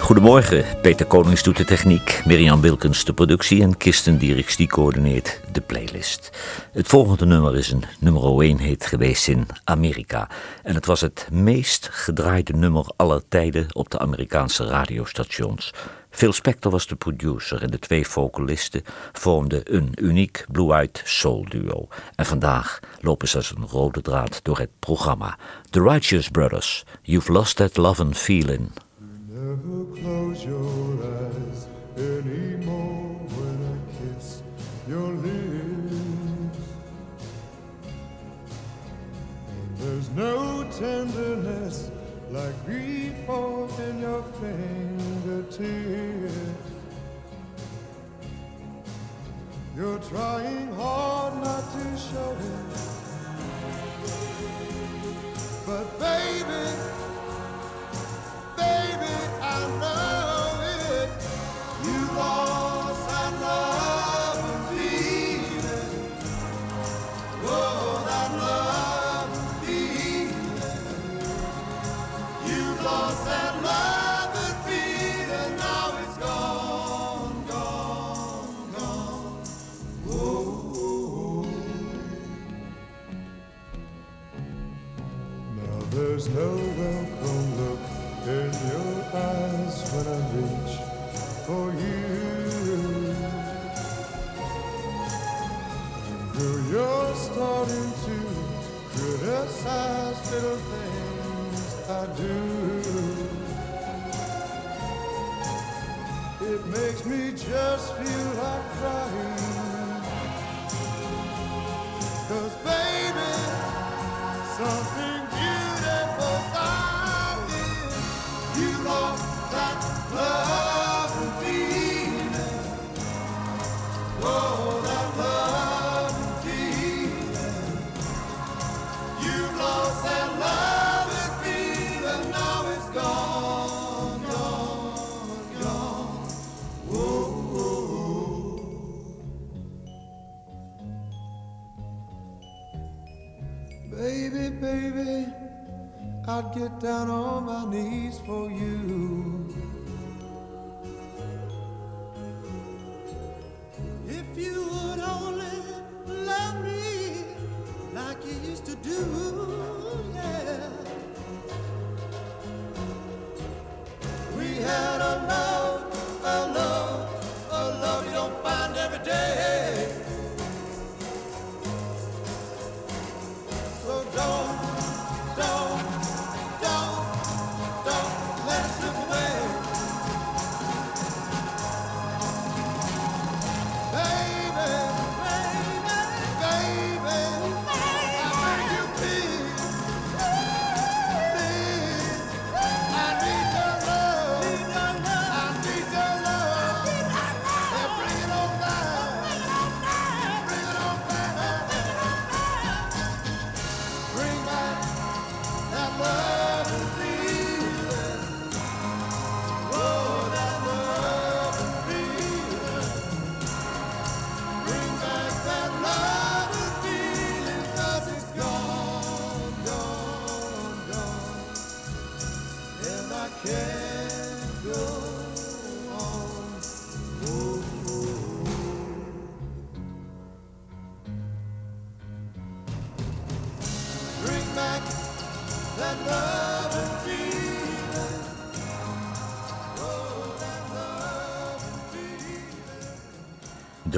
Goedemorgen, Peter Konings doet de techniek, Mirjam Wilkens de productie en Kirsten Dieriks die coördineert de playlist. Het volgende nummer is een nummer 1 hit geweest in Amerika. En het was het meest gedraaide nummer aller tijden op de Amerikaanse radiostations. Phil Spector was de producer en de twee vocalisten vormden een uniek blue-eyed soul duo. En vandaag lopen ze als een rode draad door het programma. The Righteous Brothers, You've Lost That Love and Feeling. Never close your eyes anymore when I kiss your lips. And there's no tenderness like grief in your fingertips. You're trying hard not to show it. But baby, baby, I know it. You lost down on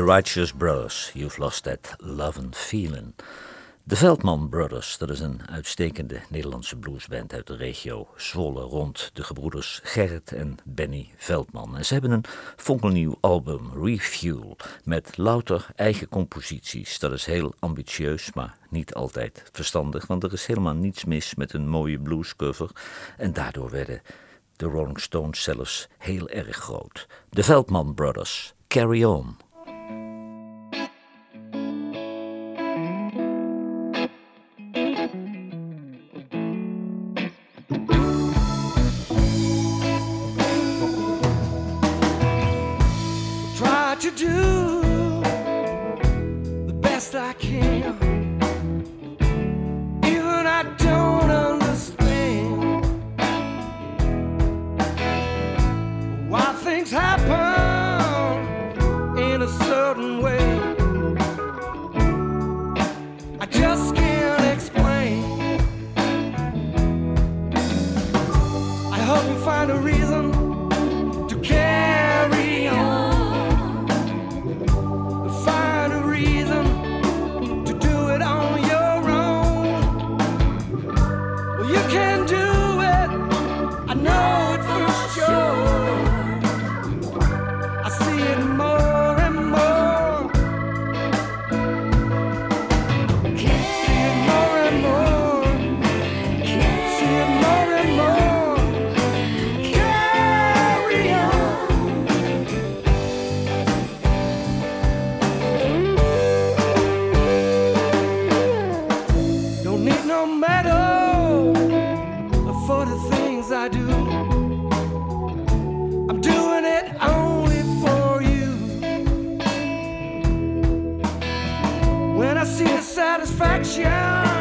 Righteous Brothers, You've Lost That Love and Feeling. De Veldman Brothers, dat is een uitstekende Nederlandse bluesband uit de regio Zwolle rond de gebroeders Gerrit en Benny Veldman. En ze hebben een fonkelnieuw album, Refuel, met louter eigen composities. Dat is heel ambitieus, maar niet altijd verstandig, want er is helemaal niets mis met een mooie bluescover. En daardoor werden de Rolling Stones zelfs heel erg groot. De Veldman Brothers, Carry On. need no medal for the things I do. I'm doing it only for you. When I see the satisfaction.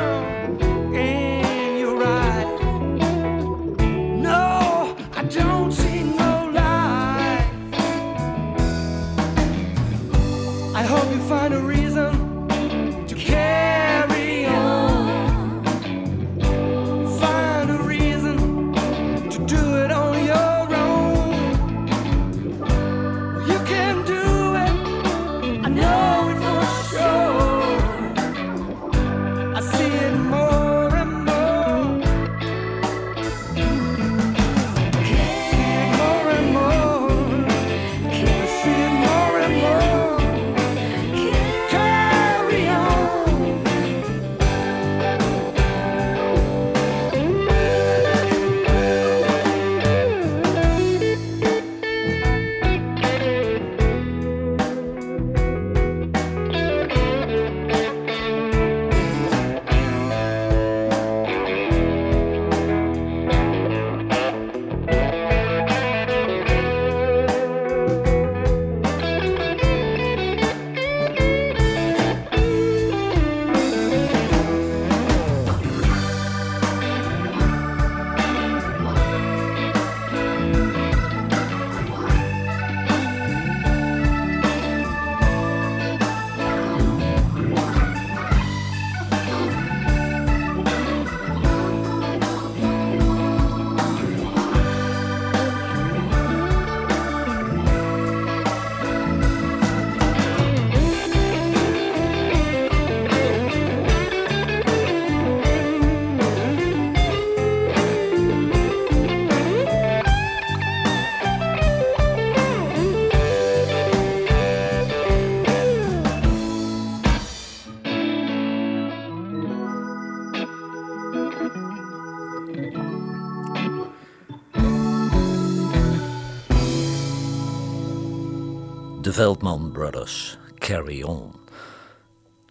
Veldman Brothers, Carry On.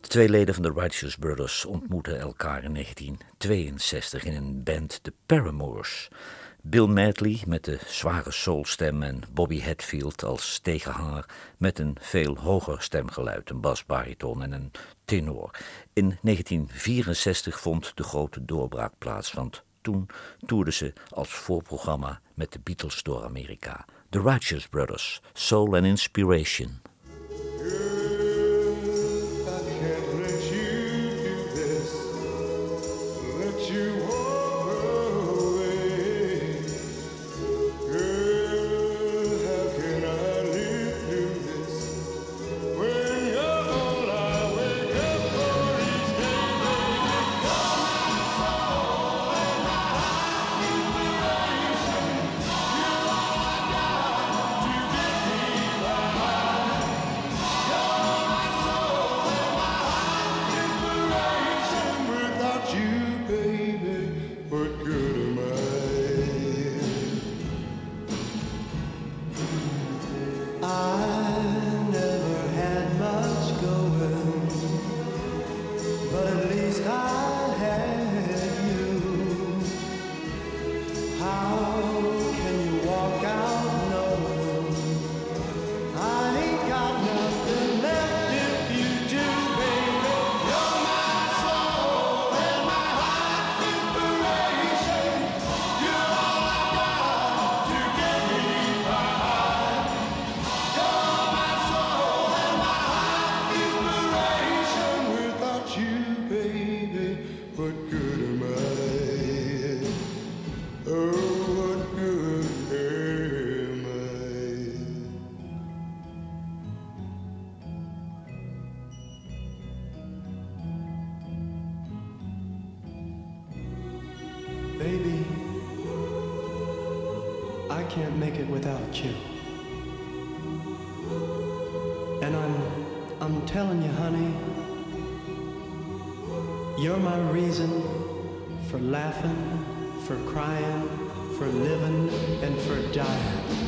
De twee leden van de Righteous Brothers ontmoeten elkaar in 1962 in een band, de Paramours. Bill Medley met de zware soulstem en Bobby Hatfield als tegenhanger met een veel hoger stemgeluid, een basbariton en een tenor. In 1964 vond de grote doorbraak plaats, want toen toerden ze als voorprogramma met de Beatles door Amerika. The Righteous Brothers, Soul and Inspiration. And I'm I'm telling you, honey, you're my reason for laughing, for crying, for living, and for dying.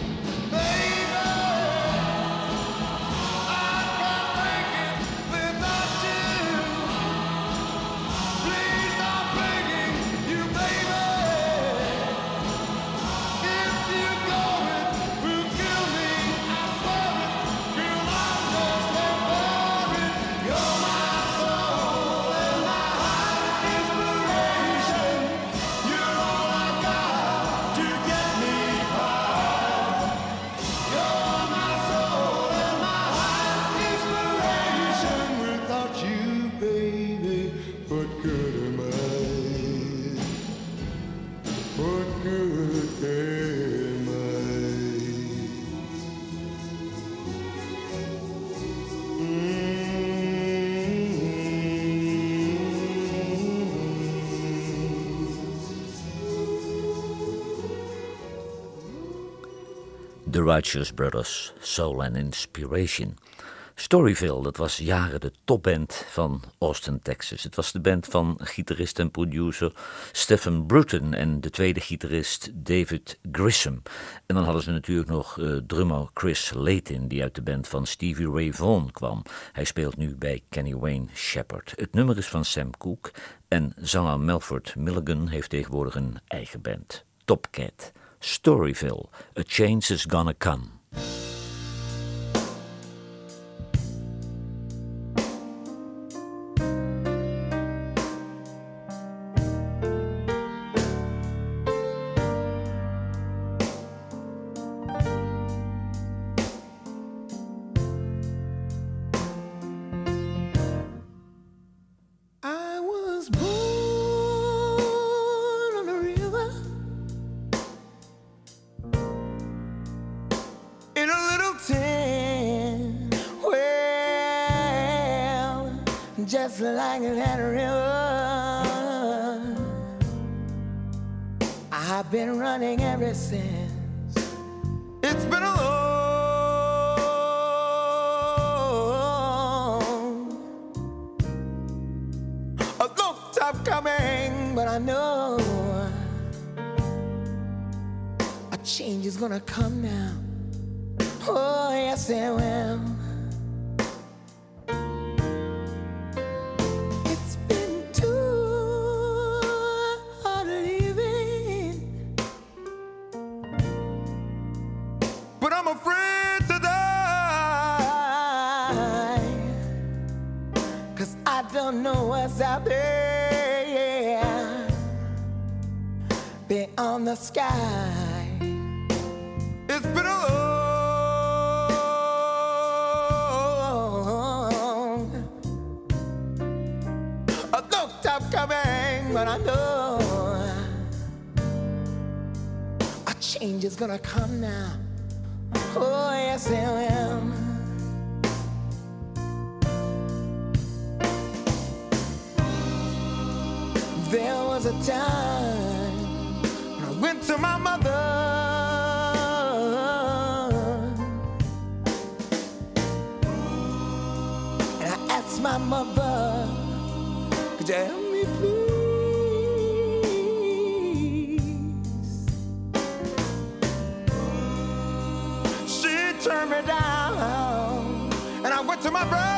Righteous Brothers, Soul and Inspiration. Storyville, dat was jaren de topband van Austin, Texas. Het was de band van gitarist en producer Stephen Bruton en de tweede gitarist David Grissom. En dan hadden ze natuurlijk nog eh, drummer Chris Layton, die uit de band van Stevie Ray Vaughan kwam. Hij speelt nu bij Kenny Wayne Shepherd. Het nummer is van Sam Cooke en zanger Melford Milligan heeft tegenwoordig een eigen band, Topcat. Storyville, A Change is Gonna Come. Beyond the sky. It's been a long, a long time coming, but I know a change is gonna come now. Oh, yes, it will. There was a time to my mother. And I asked my mother, could you help me please? She turned me down, and I went to my brother.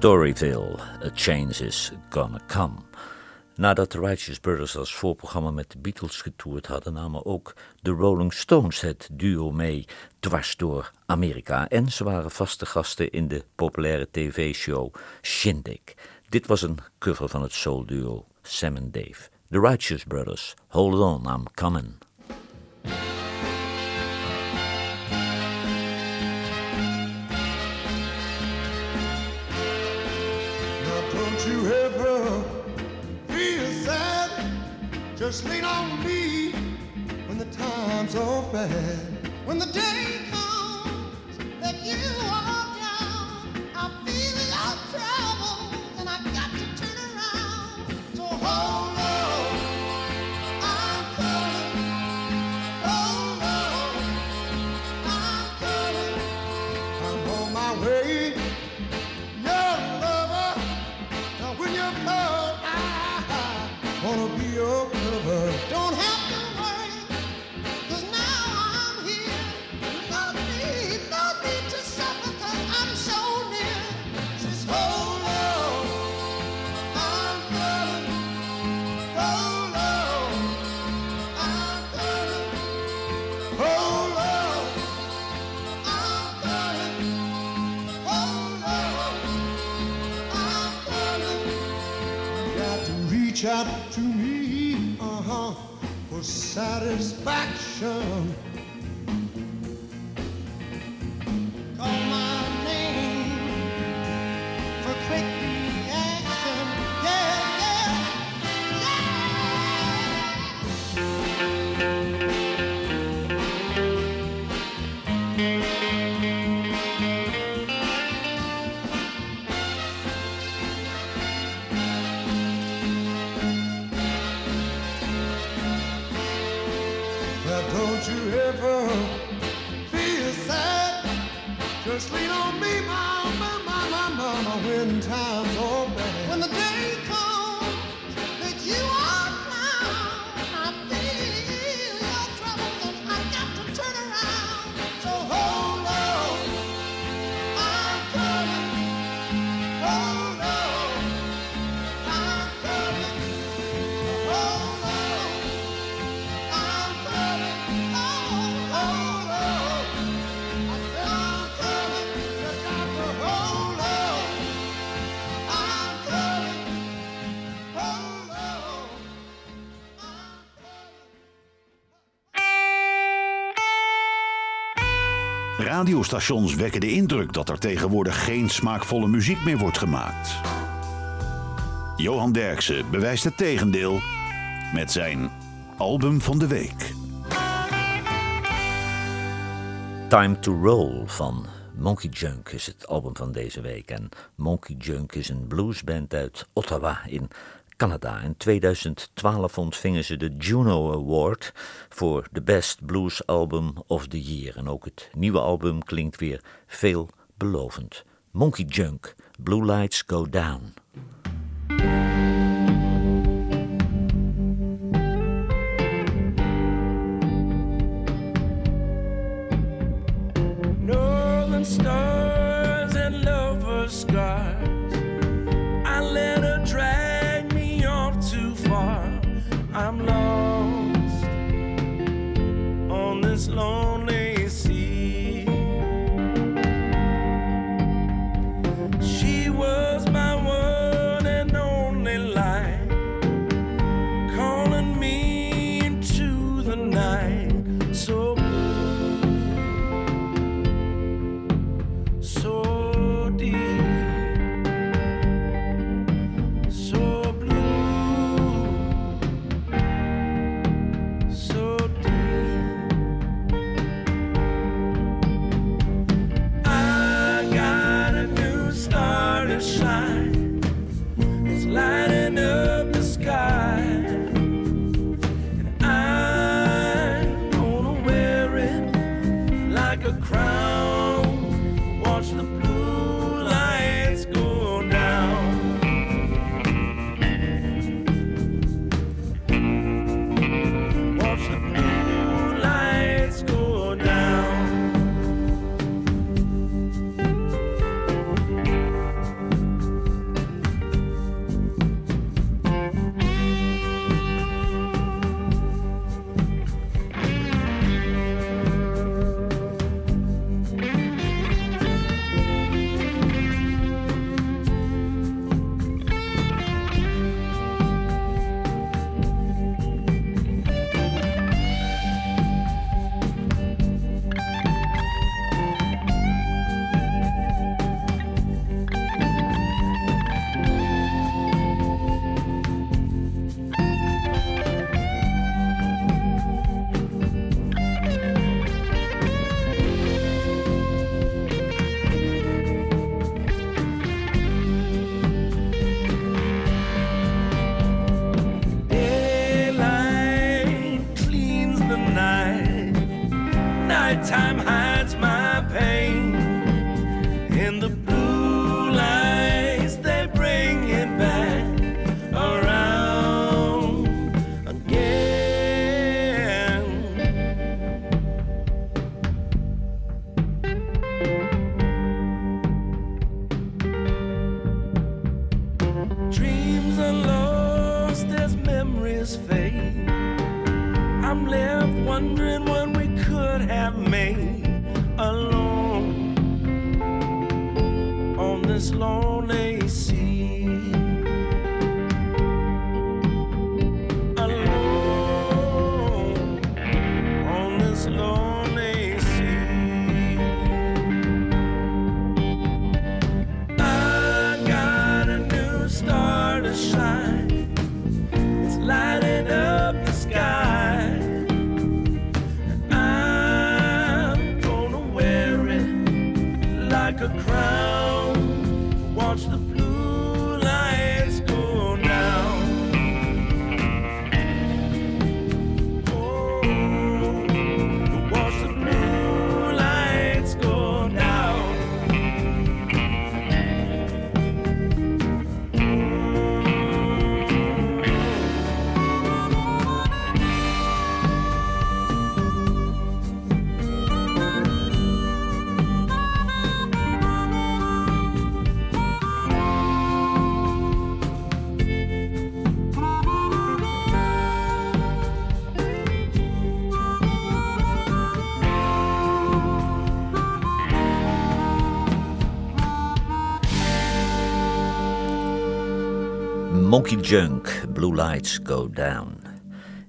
Storyville, A Change is Gonna Come. Nadat de Righteous Brothers als voorprogramma met de Beatles getoerd hadden, namen ook de Rolling Stones het duo mee dwars door Amerika. En ze waren vaste gasten in de populaire tv-show Shindig. Dit was een cover van het soul-duo Sam and Dave. The Righteous Brothers, Hold On, I'm Coming. Just lean on me when the times are bad. When the day comes that you are out to me, uh-huh, for satisfaction. Radiostations wekken de indruk dat er tegenwoordig geen smaakvolle muziek meer wordt gemaakt. Johan Derksen bewijst het tegendeel met zijn album van de week. Time to Roll van Monkey Junk is het album van deze week. En Monkey Junk is een bluesband uit Ottawa in Canada. In 2012 ontvingen ze de Juno Award voor de Best Blues Album of the Year. En ook het nieuwe album klinkt weer veelbelovend. Monkey Junk, Blue Lights Go Down. like a crown. I'm left wondering what we could have made alone on this lonely Monkey Junk, Blue Lights Go Down.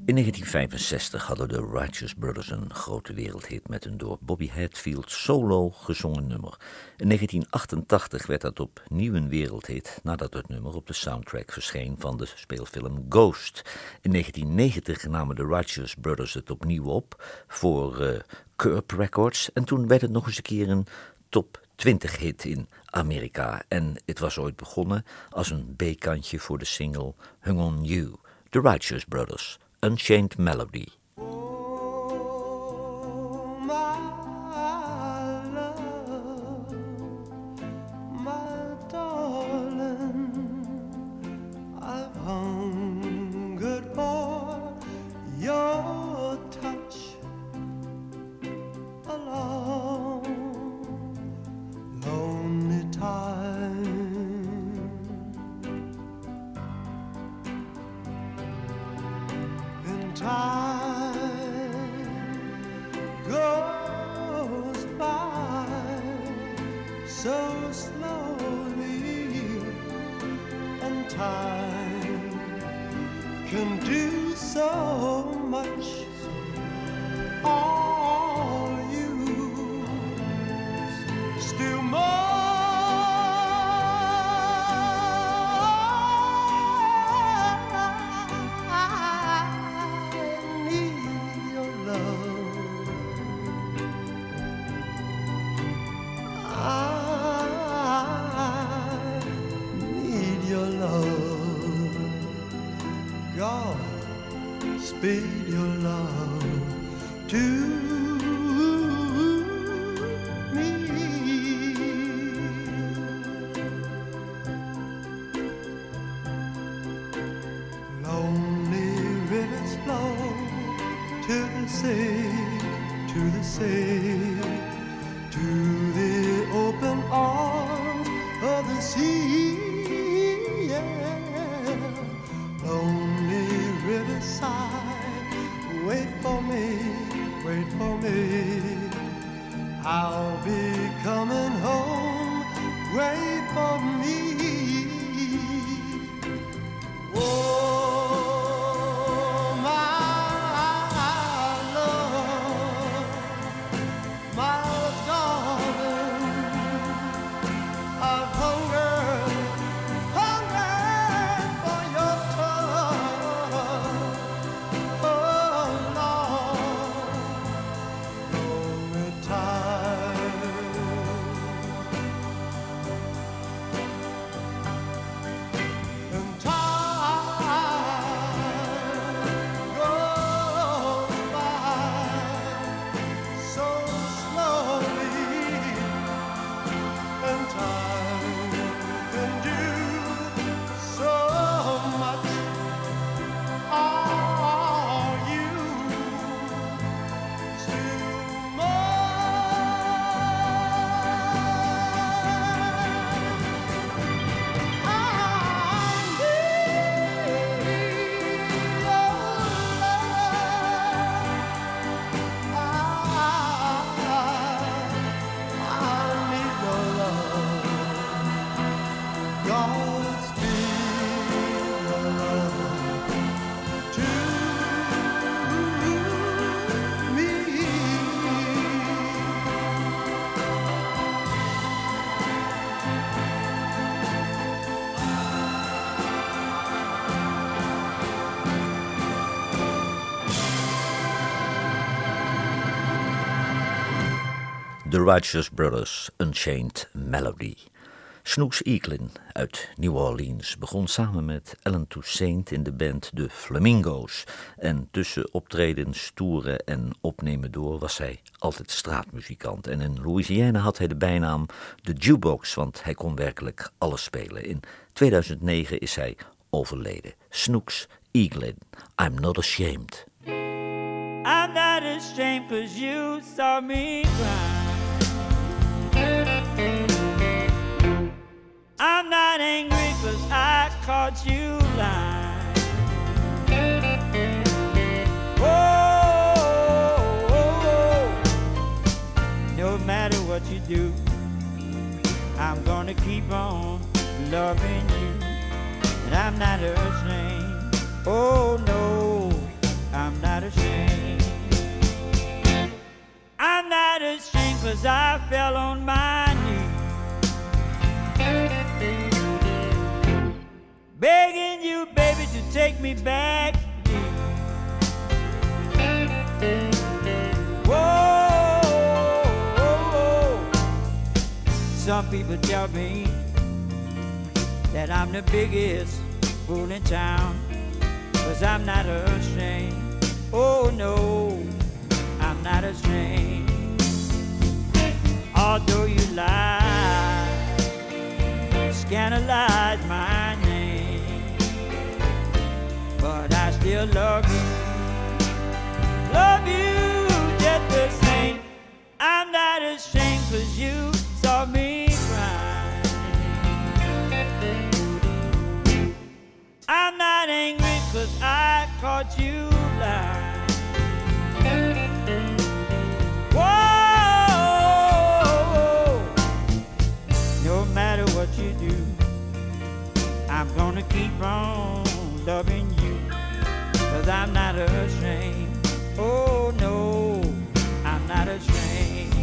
In 1965 hadden de Righteous Brothers een grote wereldhit met een door Bobby Hatfield solo gezongen nummer. In 1988 werd dat opnieuw een wereldhit nadat het nummer op de soundtrack verscheen van de speelfilm Ghost. In 1990 namen de Righteous Brothers het opnieuw op voor Curb Records en toen werd het nog eens een keer een top 20 hit in Amerika. En het was ooit begonnen als een B-kantje voor de single Hung on You, The Righteous Brothers, Unchained Melody. The Righteous Brothers Unchained Melody. Snooks Eaglin uit New Orleans begon samen met Ellen Toussaint in de band de Flamingo's. En tussen optredens, toeren en opnemen door was hij altijd straatmuzikant. En in Louisiana had hij de bijnaam de Jukebox, want hij kon werkelijk alles spelen. In 2009 is hij overleden. Snooks Eaglin, I'm not ashamed. I'm not ashamed cause you saw me cry. Caught you lying. Oh, oh, oh. no matter what you do, I'm gonna keep on loving you. And I'm not ashamed. Oh no, I'm not ashamed. I'm not ashamed cause I fell on my Begging you, baby, to take me back. Whoa, whoa, whoa. Some people tell me that I'm the biggest fool in town. Cause I'm not ashamed. Oh no, I'm not ashamed. Although you lie, scandalize my still love you. Love you just the same. I'm not ashamed cause you saw me cry. I'm not angry cause I caught you lying. Whoa, no matter what you do, I'm gonna keep on loving you. Cause I'm not ashamed. Oh no, I'm not ashamed.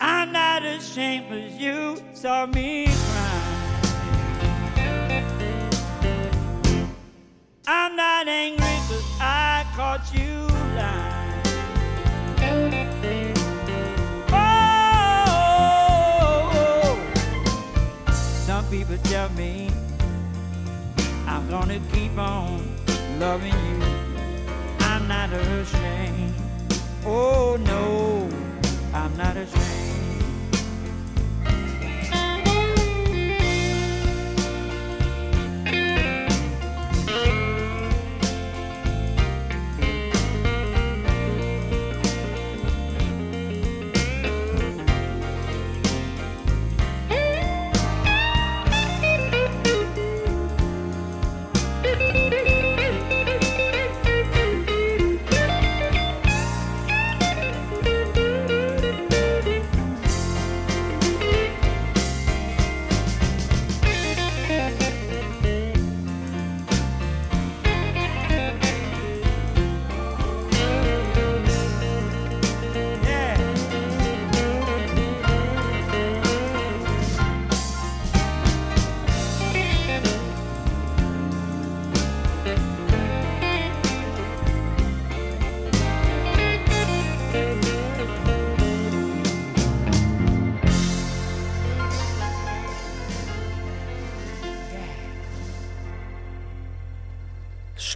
I'm not ashamed you saw me crying. I'm not angry people tell me I'm gonna keep on loving you. I'm not ashamed. Oh no, I'm not ashamed.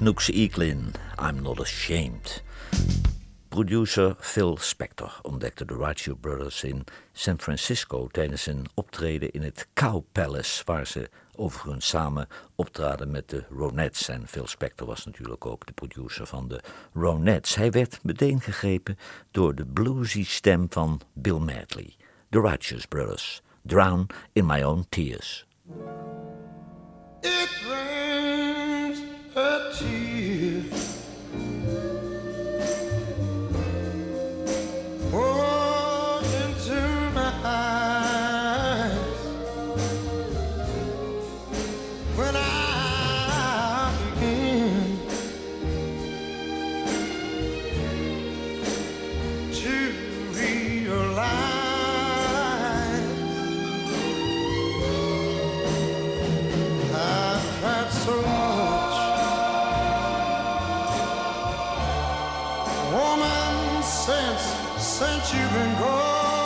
Snooks Eaglin, I'm Not Ashamed. Producer Phil Spector ontdekte de Ratio Brothers in San Francisco tijdens een optreden in het Cow Palace, waar ze overigens samen optraden met de Ronettes. En Phil Spector was natuurlijk ook de producer van de Ronettes. Hij werd meteen gegrepen door de bluesy stem van Bill Medley. The Righteous Brothers, Drown in My Own Tears. It rains her tears. Woman, since since you've been gone,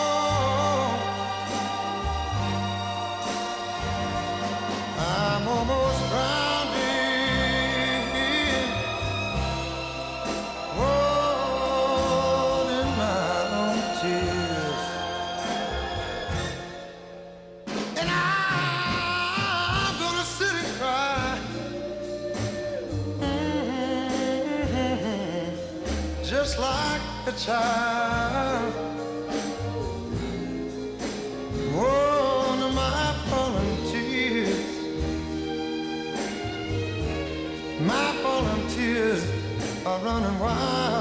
running wild.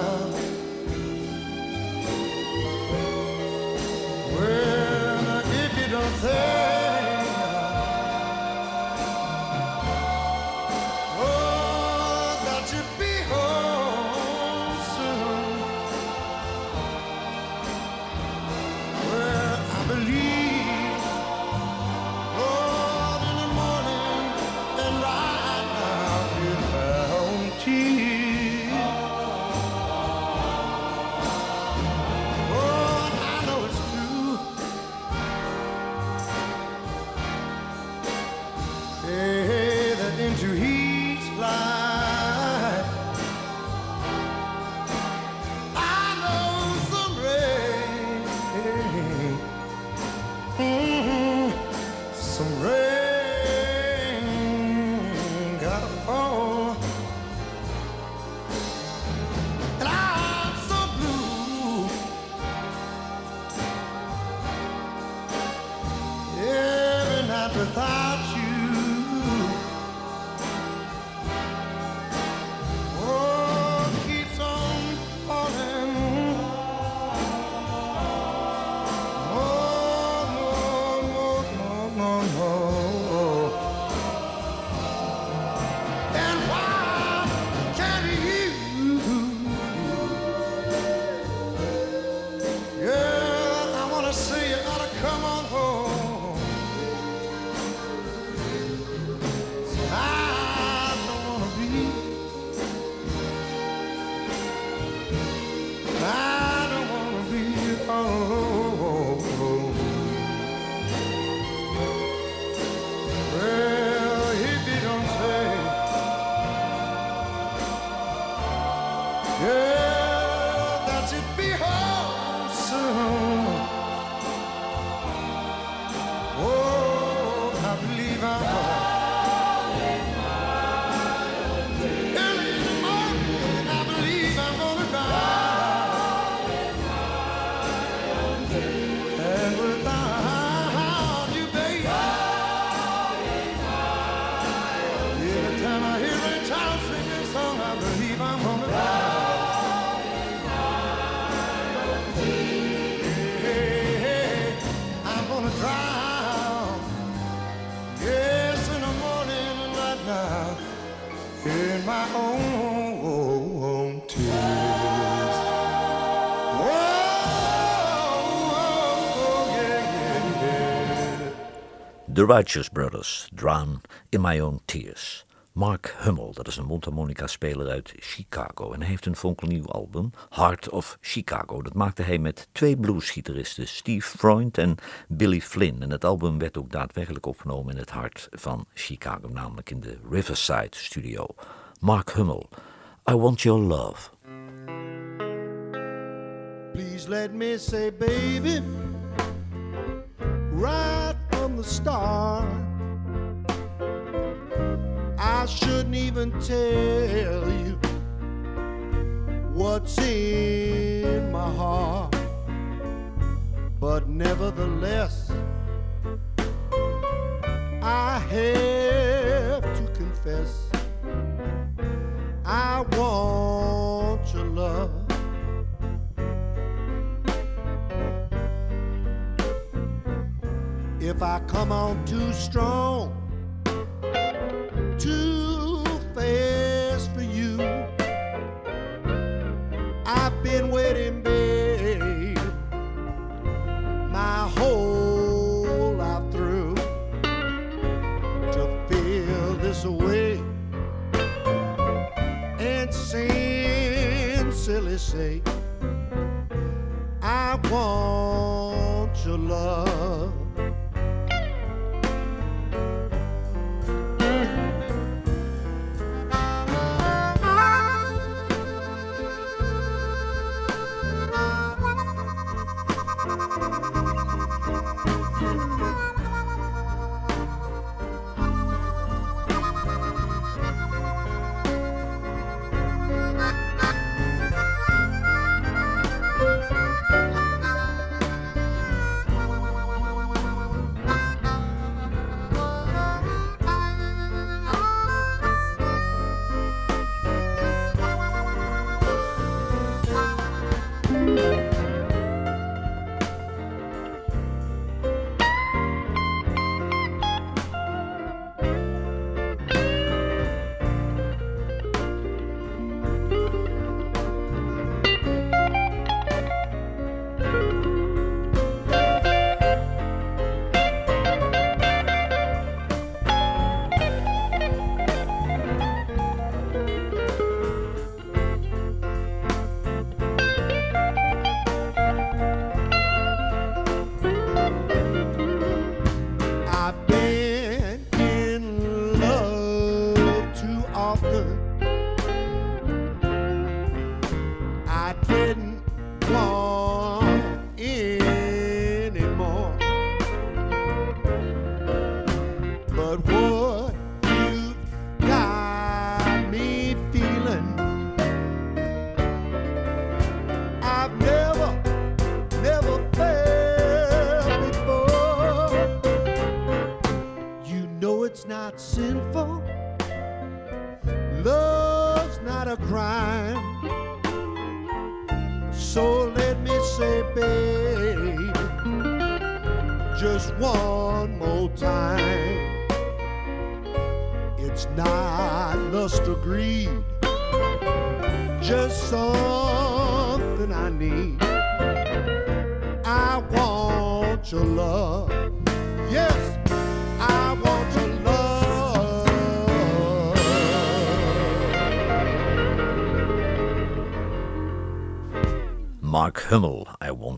The Righteous Brothers, Drown in My Own Tears. Mark Hummel, dat is een mondharmonica-speler uit Chicago. En hij heeft een fonkelnieuw album, Heart of Chicago. Dat maakte hij met twee bluesgitaristen, Steve Freund en Billy Flynn. En het album werd ook daadwerkelijk opgenomen in het hart van Chicago, namelijk in de Riverside Studio. Mark Hummel, I Want Your Love. Please let me say, baby, right the start. I shouldn't even tell you what's in my heart, but nevertheless, I have to confess I want your love. if I come on too strong.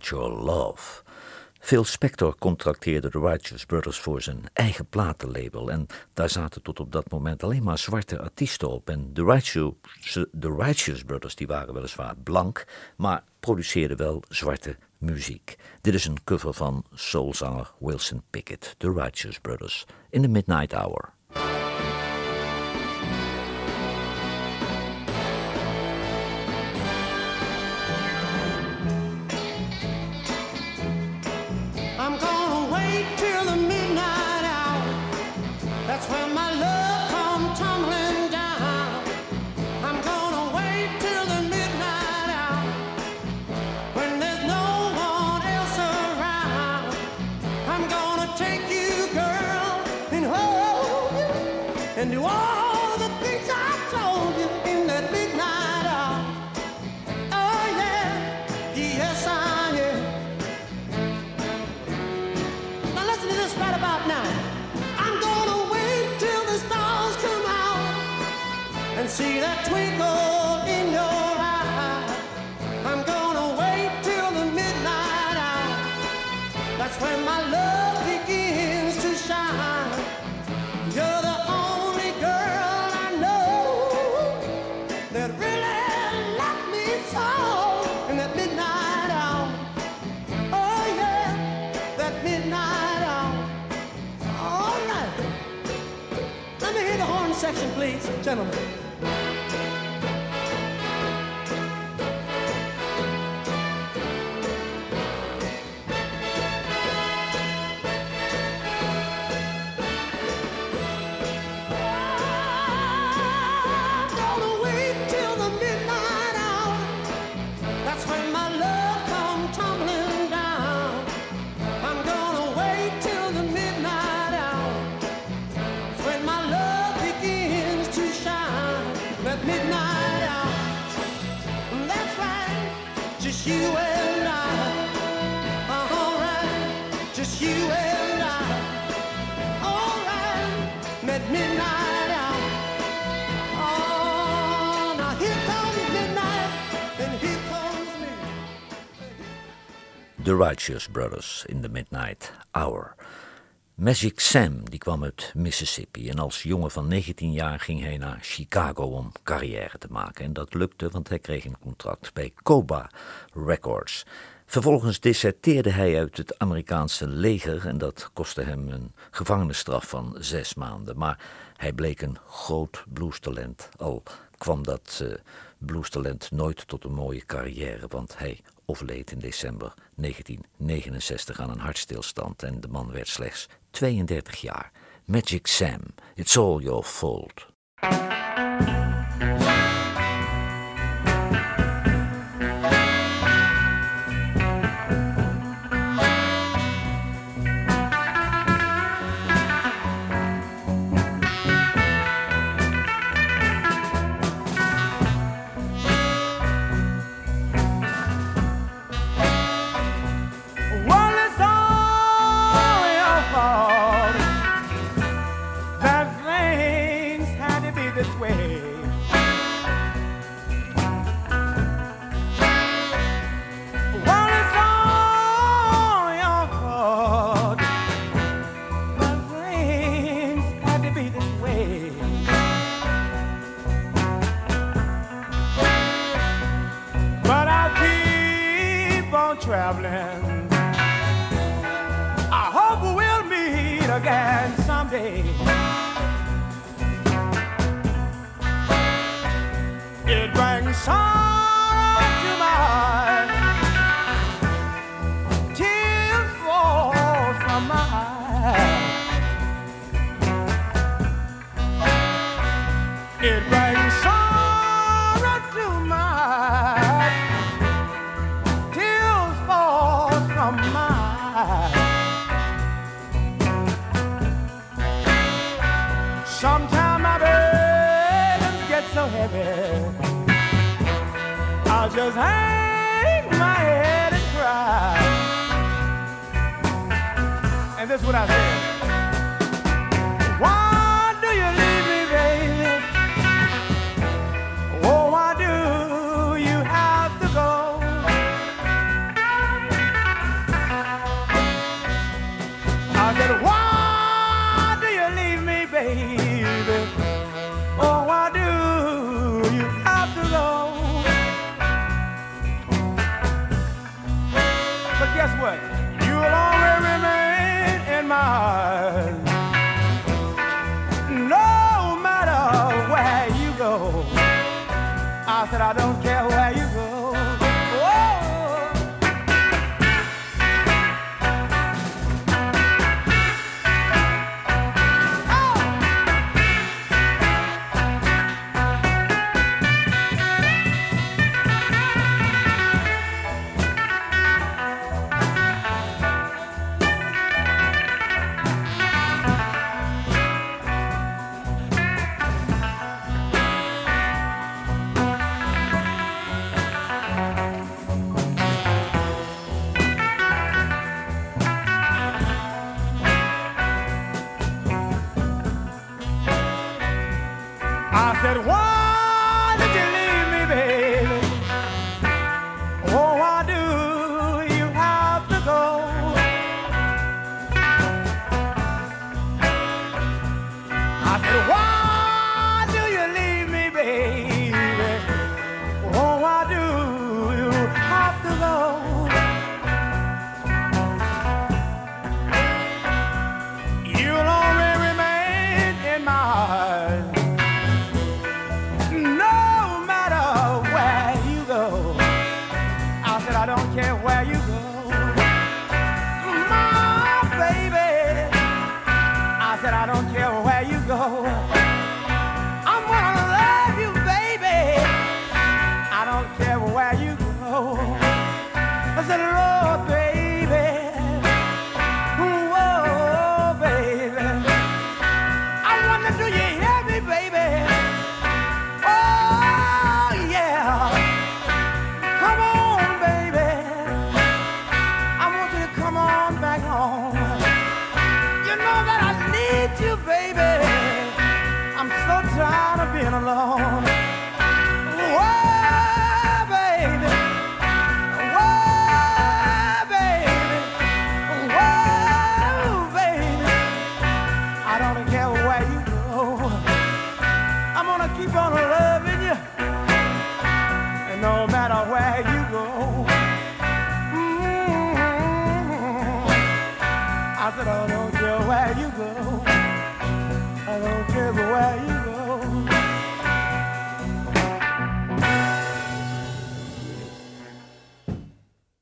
Your Love. Phil Spector contracteerde de Righteous Brothers voor zijn eigen platenlabel en daar zaten tot op dat moment alleen maar zwarte artiesten op. En de Righteous, Brothers die waren weliswaar blank, maar produceerden wel zwarte muziek. Dit is een cover van soulzanger Wilson Pickett, The Righteous Brothers, in the Midnight Hour. gentlemen. The Righteous Brothers in the Midnight Hour. Magic Sam die kwam uit Mississippi en als jongen van 19 jaar ging hij naar Chicago om carrière te maken. En dat lukte, want hij kreeg een contract bij Coba Records. Vervolgens deserteerde hij uit het Amerikaanse leger en dat kostte hem een gevangenisstraf van zes maanden. Maar hij bleek een groot bluestalent, al kwam dat eh, bluestalent nooit tot een mooie carrière, want hij overleed in december 1969 aan een hartstilstand en de man werd slechts 32 jaar. Magic Sam, it's all your fault.